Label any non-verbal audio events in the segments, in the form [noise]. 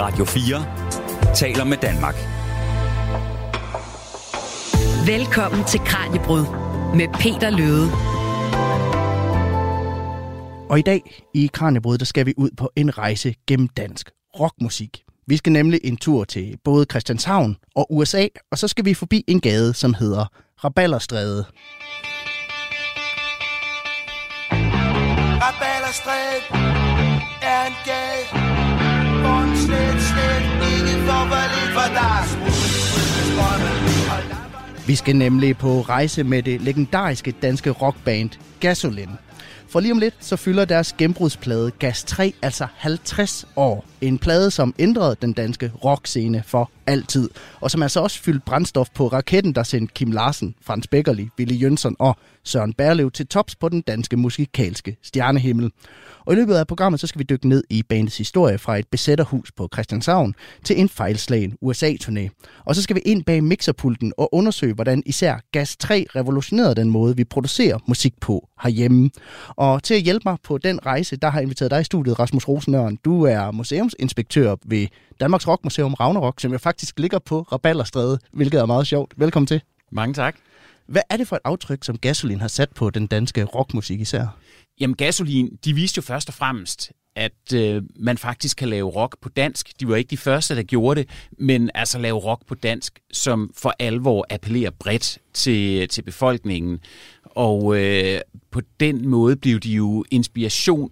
Radio 4 taler med Danmark. Velkommen til Kranjebrud med Peter Løde. Og i dag i Kranjebrud, der skal vi ud på en rejse gennem dansk rockmusik. Vi skal nemlig en tur til både Christianshavn og USA, og så skal vi forbi en gade, som hedder Raballerstræde. Raballerstræde er en gade, slet, slet ikke for lidt for deres Vi skal nemlig på rejse med det legendariske danske rockband Gasolin. For lige om lidt, så fylder deres gennembrudsplade Gas 3 altså 50 år. En plade, som ændrede den danske rockscene for altid. Og som altså også fyldte brændstof på raketten, der sendte Kim Larsen, Frans Beckerli, Willy Jønsson og Søren Berlev til tops på den danske musikalske stjernehimmel. Og i løbet af programmet, så skal vi dykke ned i bandets historie fra et besætterhus på Christianshavn til en fejlslagen USA-turné. Og så skal vi ind bag mixerpulten og undersøge, hvordan især Gas 3 revolutionerede den måde, vi producerer musik på herhjemme. Og til at hjælpe mig på den rejse, der har jeg inviteret dig i studiet, Rasmus Rosenørn. Du er museumsinspektør ved Danmarks Rockmuseum Ragnarok, som jo faktisk ligger på Raballerstræde, hvilket er meget sjovt. Velkommen til. Mange tak. Hvad er det for et aftryk, som Gasolin har sat på den danske rockmusik især? Jamen, Gasolin, de viste jo først og fremmest, at øh, man faktisk kan lave rock på dansk. De var ikke de første, der gjorde det, men altså lave rock på dansk, som for alvor appellerer bredt til, til befolkningen. Og øh, på den måde blev de jo inspiration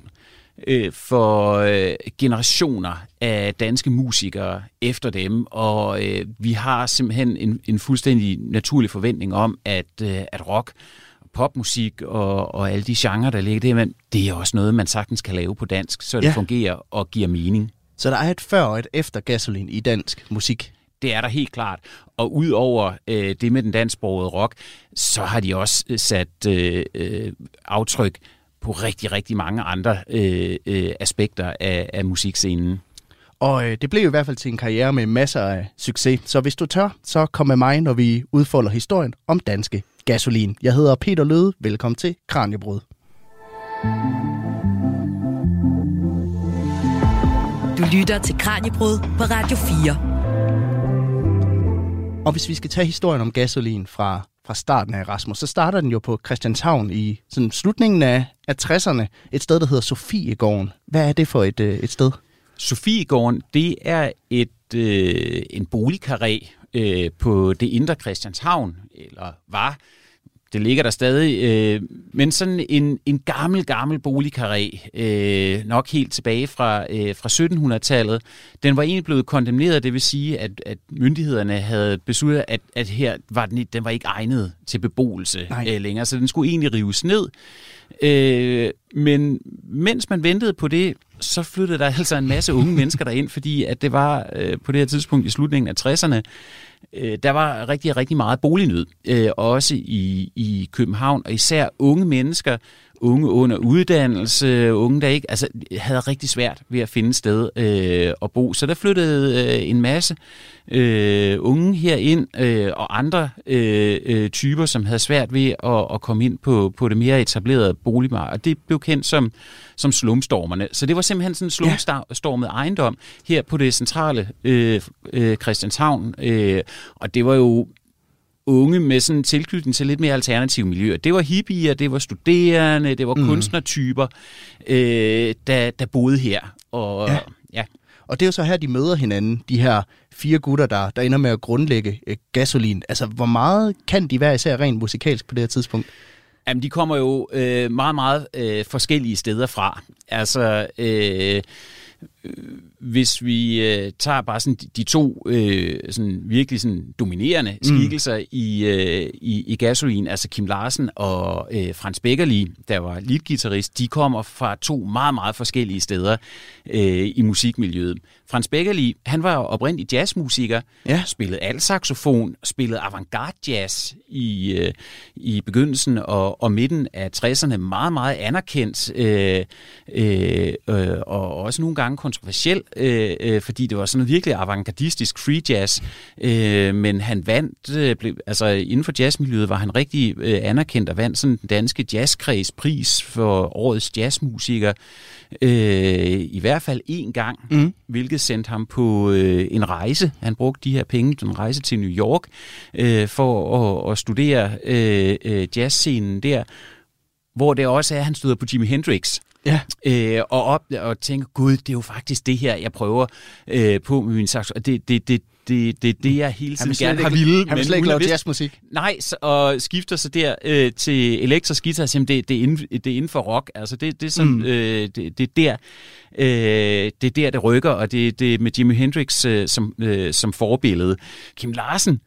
øh, for øh, generationer af danske musikere efter dem, og øh, vi har simpelthen en, en fuldstændig naturlig forventning om, at, øh, at rock popmusik og, og alle de genrer, der ligger der, men det er også noget, man sagtens kan lave på dansk, så det ja. fungerer og giver mening. Så der er et før og et efter Gasolin i dansk musik? Det er der helt klart. Og udover øh, det med den dansksprogede rock, så har de også øh, sat øh, øh, aftryk på rigtig, rigtig mange andre øh, øh, aspekter af, af musikscenen. Og øh, det blev i hvert fald til en karriere med masser af succes. Så hvis du tør, så kom med mig, når vi udfolder historien om danske gasolin. Jeg hedder Peter Løde. Velkommen til Kranjebrud. Du lytter til Kranjebrud på Radio 4. Og hvis vi skal tage historien om gasolin fra, fra starten af Rasmus, så starter den jo på Christianshavn i sådan slutningen af, af 60'erne. Et sted, der hedder Sofiegården. Hvad er det for et, øh, et sted? Sofiegården, det er et, øh, en boligkarré øh, på det indre Christianshavn, eller var det ligger der stadig, øh, men sådan en, en gammel, gammel boligkarré, øh, nok helt tilbage fra, øh, fra 1700-tallet, den var egentlig blevet kondemneret, det vil sige, at, at myndighederne havde besluttet, at, at her var den, den var ikke egnet til beboelse øh, længere, så den skulle egentlig rives ned. Øh, men mens man ventede på det, så flyttede der [laughs] altså en masse unge mennesker derind, fordi at det var øh, på det her tidspunkt i slutningen af 60'erne, øh, der var rigtig, rigtig meget bolignød, øh, også i, i København, og især unge mennesker, unge under uddannelse, unge, der ikke altså, havde rigtig svært ved at finde sted øh, at bo. Så der flyttede øh, en masse øh, unge herind, øh, og andre øh, øh, typer, som havde svært ved at, at komme ind på, på det mere etablerede boligmarked. Og det blev kendt som, som slumstormerne. Så det var simpelthen sådan en slumstormet ja. ejendom her på det centrale øh, øh, Christianshavn. Øh, og det var jo unge med sådan en tilknytning til lidt mere alternative miljøer. Det var hippier, det var studerende, det var mm. kunstnertyper, øh, der, der boede her. Og, ja. ja. Og det er jo så her, de møder hinanden, de her fire gutter, der, der ender med at grundlægge øh, gasolin. Altså, hvor meget kan de være især rent musikalsk på det her tidspunkt? Jamen, de kommer jo øh, meget, meget øh, forskellige steder fra. Altså, øh, hvis vi øh, tager bare sådan de, de to øh, sådan virkelig sådan dominerende mm. skikkelser mm. i, øh, i, i Gasolin, altså Kim Larsen og øh, Frans Beckerli, der var leadgitarrist, de kommer fra to meget, meget forskellige steder øh, i musikmiljøet. Frans Beckerli, han var oprindelig jazzmusiker, ja. spillede alt-saxofon, spillede avantgarde jazz i, øh, i begyndelsen og, og midten af 60'erne, meget, meget anerkendt, øh, øh, øh, og også nogle gange kontroversiel, øh, øh, fordi det var sådan virkelig avantgardistisk free jazz, øh, men han vandt, øh, blev, altså inden for jazzmiljøet var han rigtig øh, anerkendt og vandt sådan den danske jazzkredspris for årets jazzmusiker, øh, i hvert fald én gang, mm. hvilket sendte ham på øh, en rejse. Han brugte de her penge til en rejse til New York øh, for at, at studere øh, øh, jazzscenen der, hvor det også er, at han støder på Jimi Hendrix. Ja. Øh, og op og tænker, gud, det er jo faktisk det her, jeg prøver øh, på med min sax. Og det, det, det, det, det, det jeg hele tiden gerne har ville. Han vil slet ikke lave jazzmusik. Nej, så, og skifter så der øh, til elektrisk guitar, og siger, det, det, er inden, det er inden for rock. Altså det, det er sådan, mm. øh, det, det, er der, øh, det er der, det rykker, og det, det er med Jimi Hendrix øh, som, øh, som forbillede. Kim Larsen,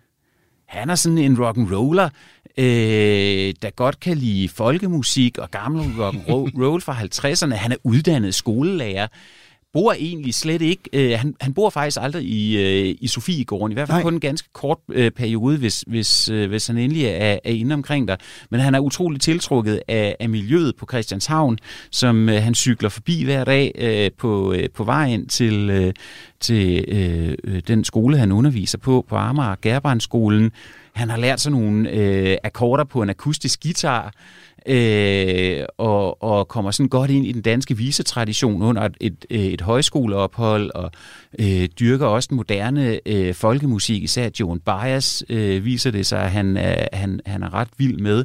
han er sådan en rock and roller, øh, der godt kan lide folkemusik og gammel rock and roll fra 50'erne. Han er uddannet skolelærer bor egentlig slet ikke, øh, han, han bor faktisk aldrig i, øh, i Sofiegården, i hvert fald Nej. kun en ganske kort øh, periode, hvis, hvis, øh, hvis han endelig er, er inde omkring der. Men han er utroligt tiltrukket af, af miljøet på Christianshavn, som øh, han cykler forbi hver dag øh, på, øh, på vejen til, øh, til øh, øh den skole, han underviser på, på Amager Gærbarnskolen. Han har lært sådan nogle øh, akkorder på en akustisk guitar, øh, og, og kommer sådan godt ind i den danske visetradition under et, et, øh, et højskoleophold, og øh, dyrker også den moderne øh, folkemusik, især Joan Baez øh, viser det sig, at han, er, han, han er ret vild med.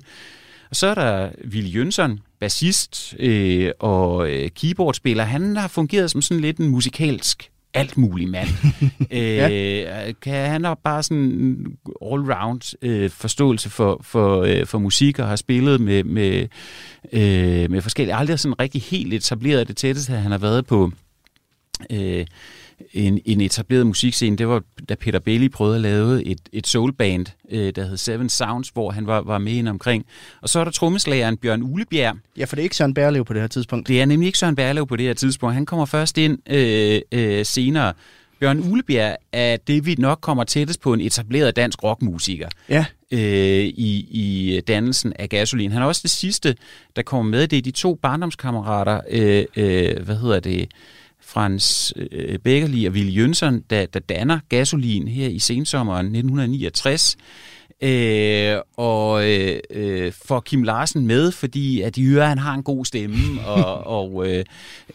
Og så er der Ville Jønsson, bassist øh, og øh, keyboardspiller. Han har fungeret som sådan lidt en musikalsk alt mulig mand. [laughs] ja. øh, kan han har bare sådan all-round øh, forståelse for, for, øh, for musik og har spillet med, med, øh, med forskellige... Aldrig sådan rigtig helt etableret det tætteste, han har været på... Øh, en, en etableret musikscene, det var da Peter Bailey prøvede at lave et, et soulband, øh, der hed Seven Sounds, hvor han var, var med ind omkring. Og så er der trommeslageren Bjørn Ulebjerg. Ja, for det er ikke Søren Bærlev på det her tidspunkt. Det er nemlig ikke Søren Bærlev på det her tidspunkt. Han kommer først ind øh, øh, senere. Bjørn Ulebjerg er det, vi nok kommer tættest på en etableret dansk rockmusiker. Ja. Øh, i, i dannelsen af Gasolin. Han er også det sidste, der kommer med. Det er de to barndomskammerater, øh, øh, hvad hedder det, Frans øh, Beckerli og Willy Jønsson, der, der danner gasolin her i sensommeren 1969. Øh, og øh, øh, får Kim Larsen med, fordi at de hører, han har en god stemme, [laughs] og, og øh,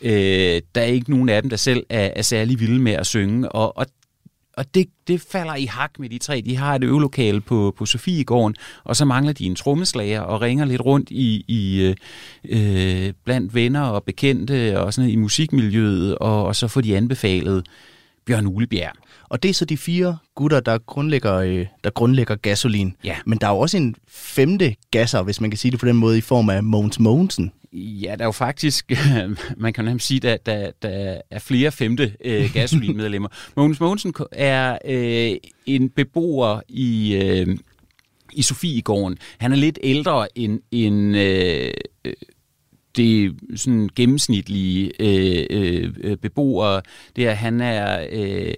øh, der er ikke nogen af dem, der selv er, er særlig vilde med at synge. Og, og og det, det falder i hak med de tre. De har et øvelokale på, på Sofiegården, og så mangler de en trommeslager og ringer lidt rundt i, i øh, øh blandt venner og bekendte og sådan i musikmiljøet, og, og så får de anbefalet Bjørn Ulebjerg. Og det er så de fire gutter, der grundlægger, øh, der grundlægger gasolin. Ja. Men der er jo også en femte gasser, hvis man kan sige det på den måde, i form af Mogens Mogensen. Ja, der er jo faktisk, [laughs] man kan nemlig sige, at der, der er flere femte øh, gasolinmedlemmer. [laughs] Mogens Mogensen er øh, en beboer i, øh, i Sofiegården. Han er lidt ældre end, end øh, det sådan gennemsnitlige øh, øh, beboere. Det er, han er, øh,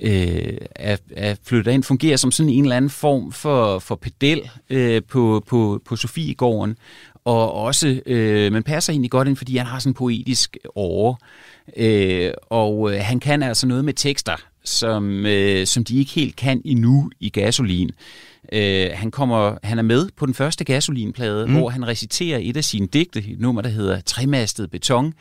øh, er, er flyttet ind, fungerer som sådan en eller anden form for, for pedel øh, på, på, på Sofiegården og også, øh, man passer egentlig godt ind, fordi han har sådan en poetisk åre, øh, og øh, han kan altså noget med tekster, som, øh, som de ikke helt kan endnu i Gasolin. Øh, han, kommer, han er med på den første Gasolinplade, mm. hvor han reciterer et af sine digte, et nummer, der hedder Tremastet Beton,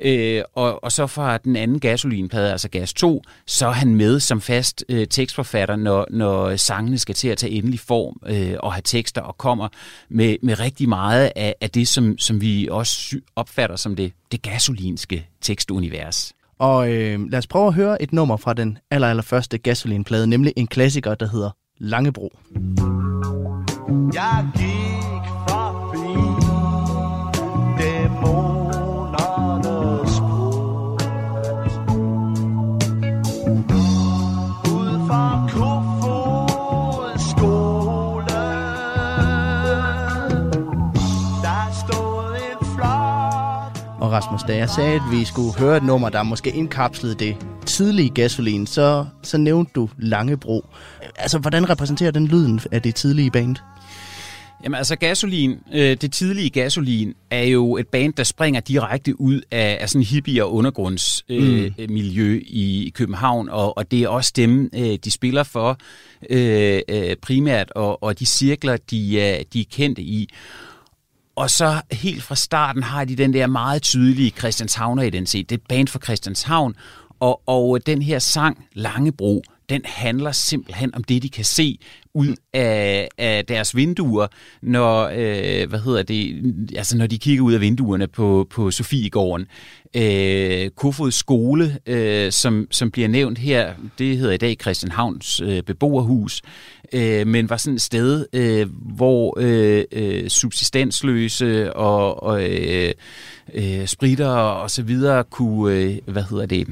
Øh, og, og så fra den anden gasolinplade, altså Gas 2, så er han med som fast øh, tekstforfatter, når, når sangene skal til at tage endelig form øh, og have tekster, og kommer med, med rigtig meget af, af det, som, som vi også opfatter som det, det gasolinske tekstunivers. Og øh, lad os prøve at høre et nummer fra den aller, aller første gasolinplade, nemlig en klassiker, der hedder Langebro. Jeg giver Rasmus, da jeg sagde, at vi skulle høre et nummer, der måske indkapslede det tidlige gasolin, så, så nævnte du Langebro. Altså, hvordan repræsenterer den lyden af det tidlige band? Jamen altså Gasolin, øh, det tidlige Gasolin, er jo et band, der springer direkte ud af, af sådan hippie- og undergrundsmiljø øh, mm. miljø i København, og, og det er også dem, øh, de spiller for øh, øh, primært, og, og de cirkler, de, er, de er kendte i. Og så helt fra starten har de den der meget tydelige Christianshavner-identitet. Det er et band for Christianshavn, og, og den her sang, Langebro, den handler simpelthen om det, de kan se ud af, af deres vinduer, når, øh, hvad hedder det, altså når de kigger ud af vinduerne på, på Sofiegården. Øh, Kofods skole, øh, som, som bliver nævnt her, det hedder i dag Christianhavns øh, beboerhus, øh, men var sådan et sted, øh, hvor øh, øh, subsistensløse og, og øh, øh, spritter og så videre kunne, øh, hvad hedder det,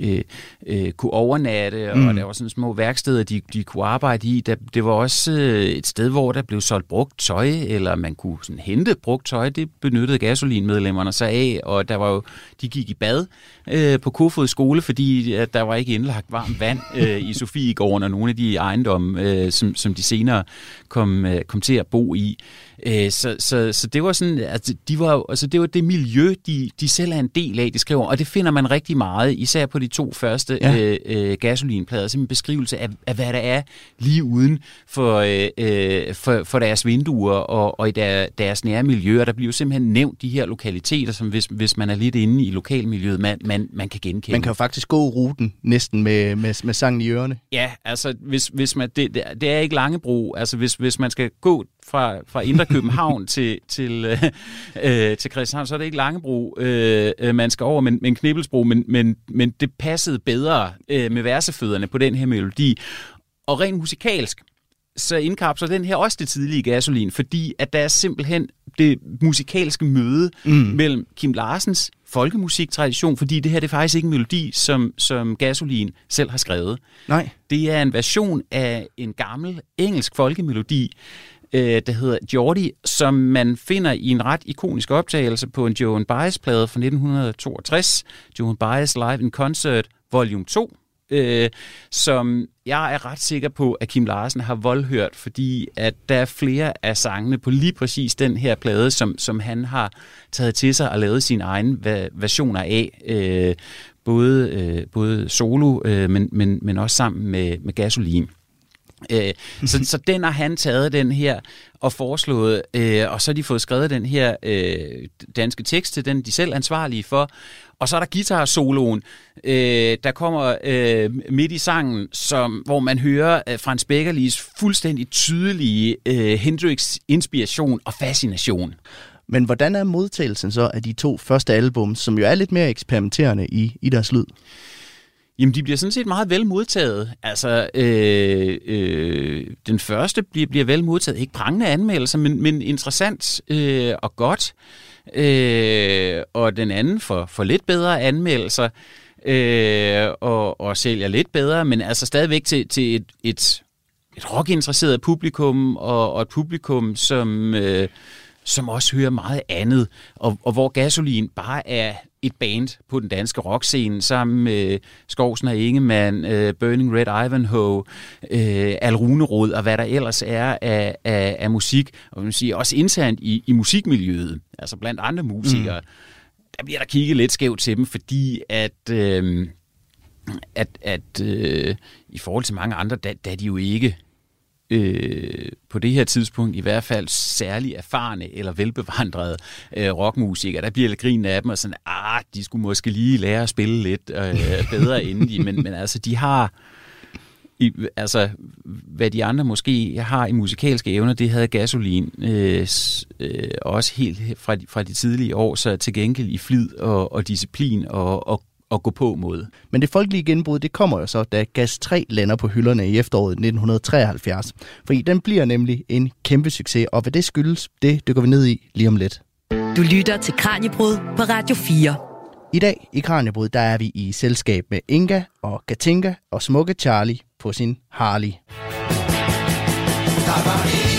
øh, øh, kunne overnatte, mm. og der var sådan små værksteder, de, de kunne arbejde i. Der, det var også øh, et sted, hvor der blev solgt brugt tøj, eller man kunne sådan hente brugt tøj. Det benyttede gasolinmedlemmerne sig af, og der var jo, de gik i bad øh, på Kofod skole, fordi at der var ikke indlagt varmt vand øh, i Sofiegården og nogle af de ejendomme, øh, som, som de senere kom, øh, kom til at bo i. Øh, så, så, så det var sådan, altså, de var, altså, det var det miljø, de, de selv er en del af, de skriver, og det finder man rigtig meget, især på de to første ja. øh, øh, gasolinplader, som en beskrivelse af, af, hvad der er lige uden for, øh, øh, for, for deres vinduer og, og i der, deres nære miljø, og der bliver jo simpelthen nævnt de her lokaliteter, som hvis, hvis man er lidt inde i lokalmiljøet, man, man, man kan genkende. Man kan jo faktisk gå ruten næsten med, med, med sangen i ørerne. Ja, altså hvis, hvis man, det, det er ikke Langebro, altså hvis, hvis man skal gå fra, fra Indre København [laughs] til, til, øh, øh, til Christianshavn, så er det ikke Langebro, øh, øh, man skal over, men, men Knibbelsbro, men, men, men det passede bedre øh, med versefødderne på den her melodi. Og rent musikalsk, så indkapsler den her også det tidlige gasolin, fordi at der er simpelthen det musikalske møde mm. mellem Kim Larsens folkemusiktradition, fordi det her det er faktisk ikke en melodi, som, som Gasolin selv har skrevet. Nej. Det er en version af en gammel engelsk folkemelodi, øh, der hedder Jordi, som man finder i en ret ikonisk optagelse på en Joan Baez-plade fra 1962, Joan Baez Live in Concert, volume 2, øh, som jeg er ret sikker på, at Kim Larsen har voldhørt, fordi at der er flere af sangene på lige præcis den her plade, som, som han har taget til sig og lavet sine egne versioner af. Øh, både, øh, både solo, øh, men, men, men også sammen med, med Gasolin. Øh, så, så den har han taget den her og foreslået, øh, og så har de fået skrevet den her øh, danske tekst til den, de selv er ansvarlige for. Og så er der guitar-soloen, øh, der kommer øh, midt i sangen, som, hvor man hører øh, Frans Beckerlis fuldstændig tydelige øh, Hendrix-inspiration og fascination. Men hvordan er modtagelsen så af de to første album, som jo er lidt mere eksperimenterende i, i deres lyd? Jamen, de bliver sådan set meget vel modtaget. Altså, øh, øh, den første bliver, bliver vel modtaget. Ikke prangende anmeldelser, men, men interessant øh, og godt. Øh, og den anden får, får lidt bedre anmeldelser øh, og, og sælger lidt bedre, men altså stadigvæk til, til et, et, et rockinteresseret publikum og, og et publikum, som... Øh, som også hører meget andet, og, og hvor Gasolin bare er et band på den danske rockscene, sammen med Skovsen og Ingemann, uh, Burning Red Ivanhoe, uh, Al Runerod og hvad der ellers er af, af, af musik, og man siger, også internt i, i musikmiljøet, altså blandt andre musikere, mm. der bliver der kigget lidt skævt til dem, fordi at... Uh, at, at uh, i forhold til mange andre, der, der er de jo ikke øh, på det her tidspunkt i hvert fald særlig erfarne eller velbevandrede øh, rockmusikere. Der bliver lidt grin af dem og sådan, ah, de skulle måske lige lære at spille lidt øh, bedre [laughs] inden de, men, men altså de har i, altså, hvad de andre måske har i musikalske evner, det havde Gasolin øh, øh, også helt fra de, fra de tidlige år, så til gengæld i flid og, og disciplin og, og at gå på mod. Men det folkelige genbrud, det kommer jo så, da Gas 3 lander på hylderne i efteråret 1973. Fordi den bliver nemlig en kæmpe succes, og hvad det skyldes, det dykker vi ned i lige om lidt. Du lytter til Kranjebrud på Radio 4. I dag i Kranjebrud, der er vi i selskab med Inga og Katinka og smukke Charlie på sin Harley. Der var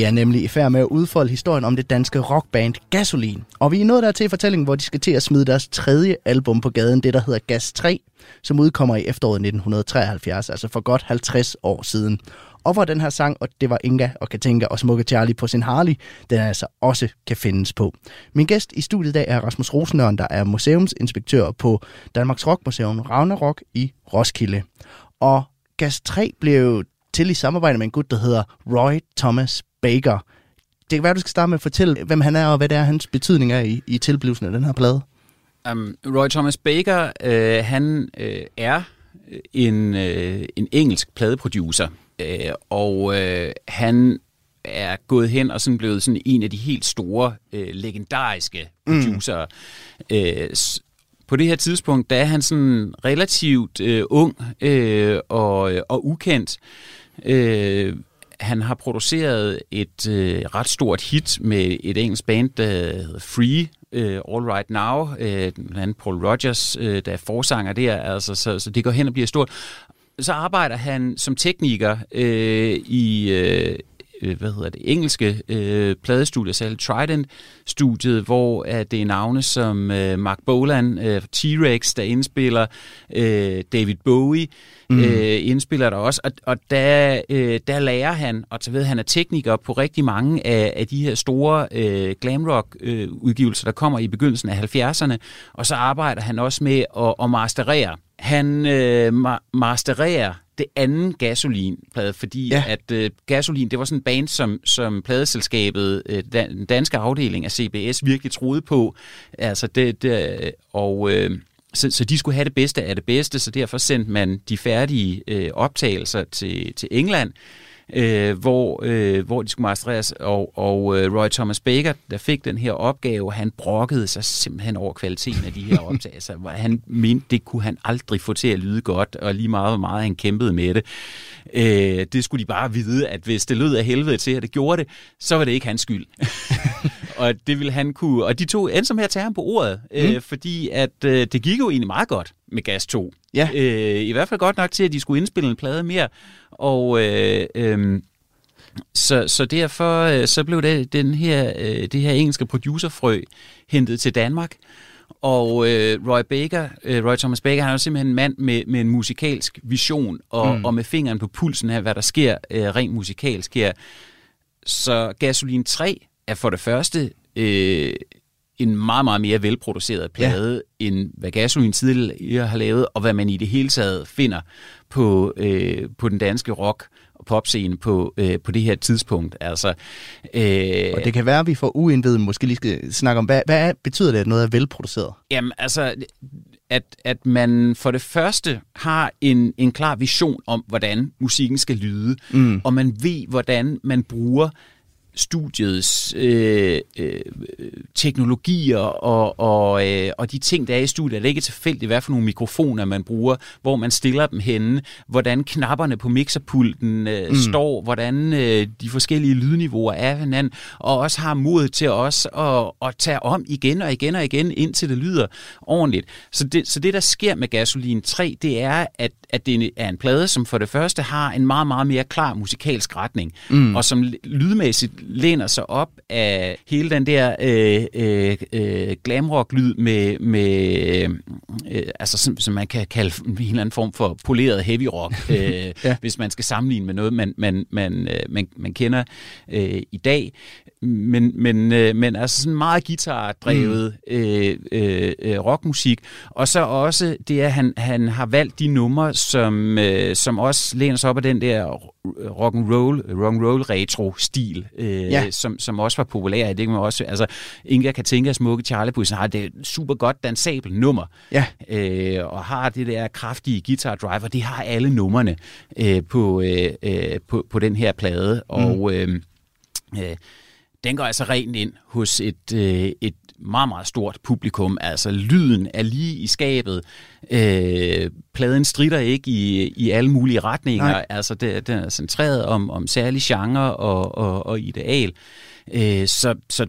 Vi er nemlig i færd med at udfolde historien om det danske rockband Gasolin. Og vi er nået der til fortællingen, hvor de skal til at smide deres tredje album på gaden, det der hedder Gas 3, som udkommer i efteråret 1973, altså for godt 50 år siden. Og hvor den her sang, og det var Inga og Katinka og Smukke Charlie på sin Harley, den altså også kan findes på. Min gæst i studiet i dag er Rasmus Rosenørn, der er museumsinspektør på Danmarks Rockmuseum Ragnarok i Roskilde. Og Gas 3 blev til i samarbejde med en gut, der hedder Roy Thomas Baker. Det kan være, du skal starte med at fortælle, hvem han er, og hvad det er, hans betydning er i, i tilblivelsen af den her plade. Um, Roy Thomas Baker, øh, han øh, er en, øh, en engelsk pladeproducer, øh, og øh, han er gået hen og sådan blevet sådan en af de helt store, øh, legendariske producer. Mm. Øh, på det her tidspunkt, der er han sådan relativt øh, ung øh, og, og ukendt. Øh, han har produceret et øh, ret stort hit med et engelsk band, der hedder Free, øh, All Right Now, øh, blandt Paul Rogers, øh, der er forsanger der, altså, så, så det går hen og bliver stort. Så arbejder han som tekniker øh, i, øh, øh, hvad hedder det, engelske øh, pladestudie, særligt Trident-studiet, hvor øh, det er navne som øh, Mark Bolan, øh, T-Rex, der indspiller, øh, David Bowie, mm. øh, indspiller der også, og, og der, øh, der lærer han, og så ved han er tekniker på rigtig mange af, af de her store øh, glamrock-udgivelser, øh, der kommer i begyndelsen af 70'erne, og så arbejder han også med at, at masterere. Han øh, ma- mastererer det anden gasolin-plade, fordi ja. at øh, gasolin, det var sådan en band, som, som pladeselskabet, øh, den danske afdeling af CBS, virkelig troede på. Altså det, det og øh, så, så de skulle have det bedste af det bedste, så derfor sendte man de færdige øh, optagelser til, til England, øh, hvor, øh, hvor de skulle mastereres, og, og øh, Roy Thomas Baker, der fik den her opgave, han brokkede sig simpelthen over kvaliteten af de her [laughs] optagelser. han mente, det kunne han aldrig få til at lyde godt, og lige meget, hvor meget han kæmpede med det. Øh, det skulle de bare vide, at hvis det lød af helvede til, at det gjorde det, så var det ikke hans skyld. [laughs] og det ville han kunne, og de to endte som her tage ham på ordet, øh, mm. fordi at øh, det gik jo egentlig meget godt med Gas 2. Ja. Øh, I hvert fald godt nok til, at de skulle indspille en plade mere, og øh, øh, så, så derfor øh, så blev det, den her, øh, det her engelske producerfrø hentet til Danmark, og øh, Roy Baker, øh, Roy Thomas Baker, han er jo simpelthen en mand med, med en musikalsk vision, og, mm. og med fingeren på pulsen af, hvad der sker øh, rent musikalsk her. Så Gasolin 3 er for det første øh, en meget, meget mere velproduceret plade, ja. end hvad Gasolin tidligere har lavet, og hvad man i det hele taget finder på, øh, på den danske rock og popscene på, øh, på det her tidspunkt. Altså, øh, og det kan være, at vi får uindvidet måske lige skal snakke om, hvad, hvad betyder det, at noget er velproduceret? Jamen, altså, at, at man for det første har en, en klar vision om, hvordan musikken skal lyde, mm. og man ved, hvordan man bruger studiets øh, øh, teknologier og, og, øh, og de ting, der er i studiet. Det er ikke tilfældigt, hvad for nogle mikrofoner man bruger, hvor man stiller dem henne, hvordan knapperne på mixerpulten øh, mm. står, hvordan øh, de forskellige lydniveauer er hinanden, og også har mod til os at, at tage om igen og igen og igen, indtil det lyder ordentligt. Så det, så det der sker med Gasolin 3, det er, at, at det er en plade, som for det første har en meget, meget mere klar musikalsk retning, mm. og som lydmæssigt læner sig op af hele den der øh, øh, øh, glamrock-lyd med, med øh, altså som, som man kan kalde en eller anden form for poleret heavy rock, [laughs] øh, ja. hvis man skal sammenligne med noget, man, man, man, øh, man, man kender øh, i dag. Men, men, øh, men altså sådan meget guitar-drevet mm. øh, øh, øh, rockmusik. Og så også det, at han, han har valgt de numre, som, øh, som også læner sig op af den der rock and roll, rock and roll retro stil, øh, ja. som, som også var populær. Det kan man også, altså, Inga kan tænke, at Smukke Charlie Puth har det super godt dansabel nummer, ja. øh, og har det der kraftige guitar driver. Det har alle numrene øh, på, øh, øh, på, på den her plade, og mm. øh, øh, den går altså rent ind hos et, øh, et meget, meget stort publikum. Altså, lyden er lige i skabet. Øh, pladen strider ikke i, i alle mulige retninger. Nej. Altså, det, den er centreret om, om særlig genre og, og, og ideal. Øh, så, så